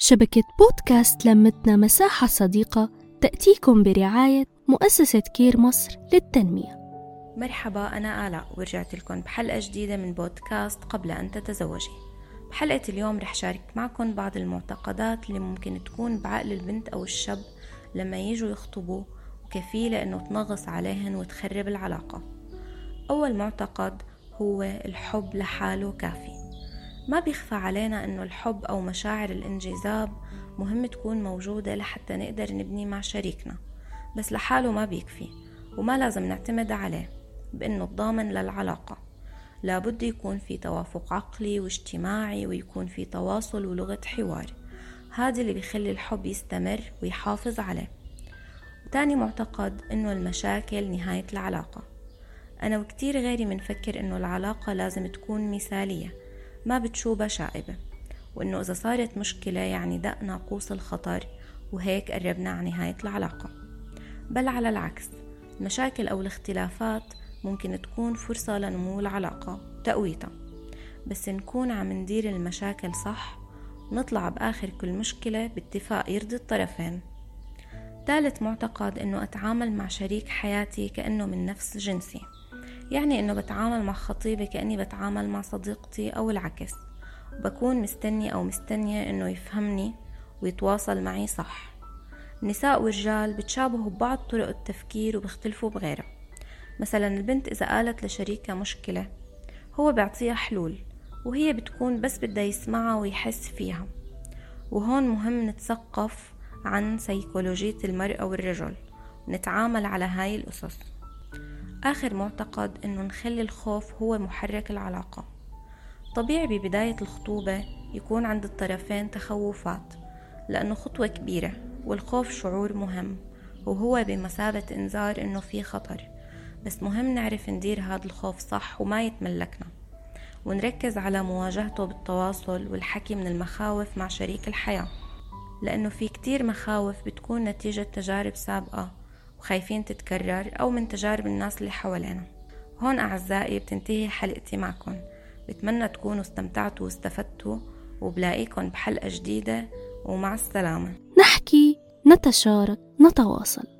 شبكة بودكاست لمتنا مساحة صديقة تأتيكم برعاية مؤسسة كير مصر للتنمية. مرحبا أنا آلاء ورجعت لكم بحلقة جديدة من بودكاست قبل أن تتزوجي. بحلقة اليوم رح شارك معكم بعض المعتقدات اللي ممكن تكون بعقل البنت أو الشاب لما يجوا يخطبوا وكفيلة إنه تنغص عليهن وتخرب العلاقة. أول معتقد هو الحب لحاله كافي. ما بيخفى علينا إنه الحب أو مشاعر الانجذاب مهم تكون موجودة لحتى نقدر نبني مع شريكنا بس لحاله ما بيكفي وما لازم نعتمد عليه بأنه الضامن للعلاقة. لابد يكون في توافق عقلي واجتماعي ويكون في تواصل ولغة حوار. هذا اللي بيخلي الحب يستمر ويحافظ عليه. تاني معتقد إنه المشاكل نهاية العلاقة. أنا وكتير غيري منفكر إنه العلاقة لازم تكون مثالية ما بتشوبها شائبة وإنه إذا صارت مشكلة يعني دق ناقوس الخطر وهيك قربنا عن نهاية العلاقة. بل على العكس المشاكل أو الاختلافات ممكن تكون فرصة لنمو العلاقة وتقويتها بس نكون عم ندير المشاكل صح ونطلع بآخر كل مشكلة باتفاق يرضي الطرفين. ثالث معتقد إنه أتعامل مع شريك حياتي كأنه من نفس جنسي. يعني إنه بتعامل مع خطيبي كأني بتعامل مع صديقتي أو العكس. بكون مستنية أو مستنية إنه يفهمني ويتواصل معي صح. النساء والرجال بتشابهوا ببعض طرق التفكير وبيختلفوا بغيرها. مثلا البنت إذا قالت لشريكها مشكلة هو بيعطيها حلول وهي بتكون بس بدها يسمعها ويحس فيها. وهون مهم نتثقف عن سيكولوجية المرأة والرجل نتعامل على هاي الأسس آخر معتقد إنه نخلي الخوف هو محرك العلاقة. طبيعي ببداية الخطوبة يكون عند الطرفين تخوفات لأنه خطوة كبيرة والخوف شعور مهم وهو بمثابة إنذار إنه في خطر. بس مهم نعرف ندير هذا الخوف صح وما يتملكنا. ونركز على مواجهته بالتواصل والحكي من المخاوف مع شريك الحياة لأنه في كتير مخاوف بتكون نتيجة تجارب سابقة وخايفين تتكرر أو من تجارب الناس اللي حوالينا. هون أعزائي بتنتهي حلقتي معكم. بتمنى تكونوا استمتعتوا واستفدتوا وبلاقيكم بحلقة جديدة ومع السلامة. نحكي نتشارك نتواصل.